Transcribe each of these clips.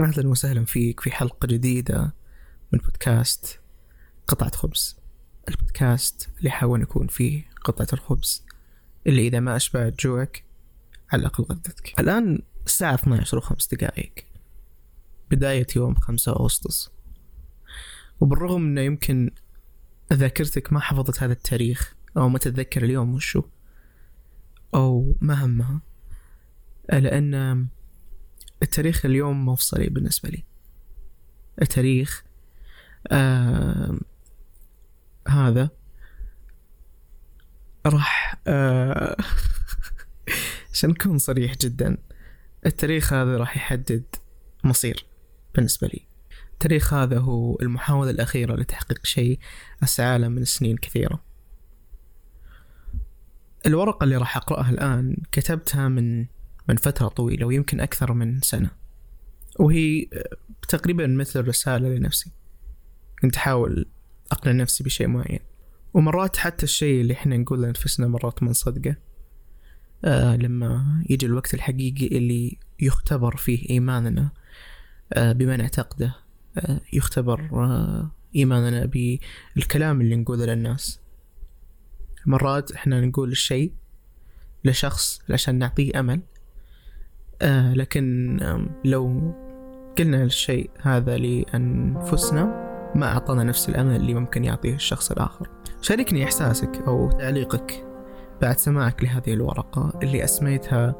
أهلا وسهلا فيك في حلقة جديدة من بودكاست قطعة خبز. البودكاست اللي يحاول يكون فيه قطعة الخبز اللي إذا ما أشبعت جوعك على الأقل غدتك الآن الساعة 12 وخمس دقائق. بداية يوم 5 أغسطس. وبالرغم أنه يمكن ذاكرتك ما حفظت هذا التاريخ أو ما تتذكر اليوم وشو أو ما همها لأن التاريخ اليوم مفصلي بالنسبة لي. التاريخ آه هذا راح آه عشان نكون صريح جدا التاريخ هذا راح يحدد مصير بالنسبة لي. التاريخ هذا هو المحاولة الأخيرة لتحقيق شيء أسعى له من سنين كثيرة. الورقة اللي راح أقرأها الآن كتبتها من من فترة طويلة ويمكن أكثر من سنة. وهي تقريبا مثل رسالة لنفسي. كنت أحاول أقنع نفسي بشيء معين. ومرات حتى الشيء اللي إحنا نقول لأنفسنا مرات ما نصدقه آه لما يجي الوقت الحقيقي اللي يختبر فيه إيماننا آه بما نعتقده آه يختبر آه إيماننا بالكلام اللي نقوله للناس. مرات إحنا نقول الشيء لشخص عشان نعطيه أمل آه لكن لو قلنا الشيء هذا لأنفسنا ما أعطانا نفس الأمل اللي ممكن يعطيه الشخص الآخر. شاركني إحساسك أو تعليقك بعد سماعك لهذه الورقة اللي أسميتها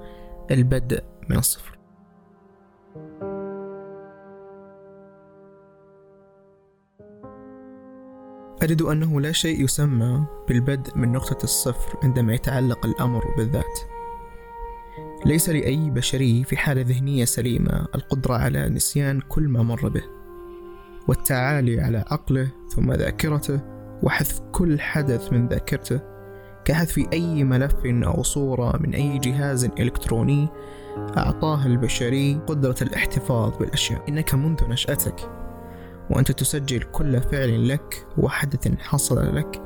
البدء من الصفر. أجد أنه لا شيء يسمى بالبدء من نقطة الصفر عندما يتعلق الأمر بالذات. ليس لأي بشري في حالة ذهنية سليمة القدرة على نسيان كل ما مر به والتعالي على عقله ثم ذاكرته وحذف كل حدث من ذاكرته كحذف أي ملف أو صورة من أي جهاز إلكتروني أعطاه البشري قدرة الاحتفاظ بالأشياء. إنك منذ نشأتك وأنت تسجل كل فعل لك وحدث حصل لك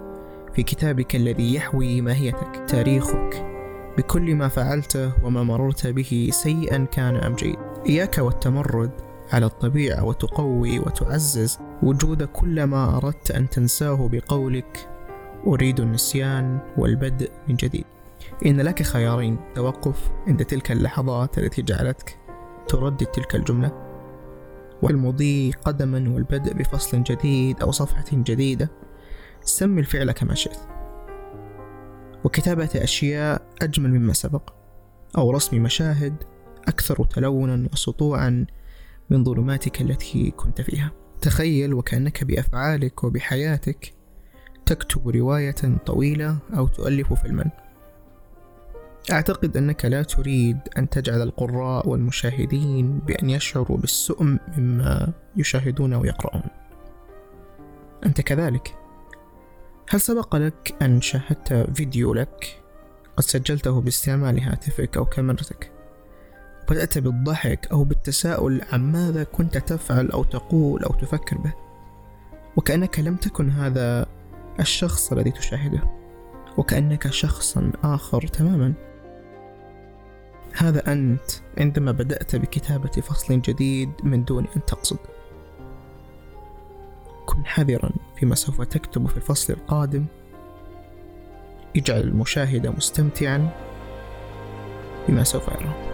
في كتابك الذي يحوي ماهيتك تاريخك. بكل ما فعلته وما مررت به سيئا كان أم جيد. إياك والتمرد على الطبيعة وتقوي وتعزز وجود كل ما أردت أن تنساه بقولك أريد النسيان والبدء من جديد. إن لك خيارين توقف عند تلك اللحظات التي جعلتك تردد تلك الجملة والمضي قدما والبدء بفصل جديد أو صفحة جديدة. سمي الفعل كما شئت. وكتابة أشياء أجمل مما سبق أو رسم مشاهد أكثر تلونا وسطوعا من ظلماتك التي كنت فيها. تخيل وكأنك بأفعالك وبحياتك تكتب رواية طويلة أو تؤلف فيلما. أعتقد أنك لا تريد أن تجعل القراء والمشاهدين بأن يشعروا بالسؤم مما يشاهدون ويقرؤون. أنت كذلك. هل سبق لك أن شاهدت فيديو لك؟ قد سجلته باستعمال هاتفك أو كاميرتك. بدأت بالضحك أو بالتساؤل عن ماذا كنت تفعل أو تقول أو تفكر به. وكأنك لم تكن هذا الشخص الذي تشاهده. وكأنك شخصا آخر تماما. هذا أنت عندما بدأت بكتابة فصل جديد من دون أن تقصد. كن حذرا. فيما سوف تكتب في الفصل القادم. اجعل المشاهد مستمتعا بما سوف يراه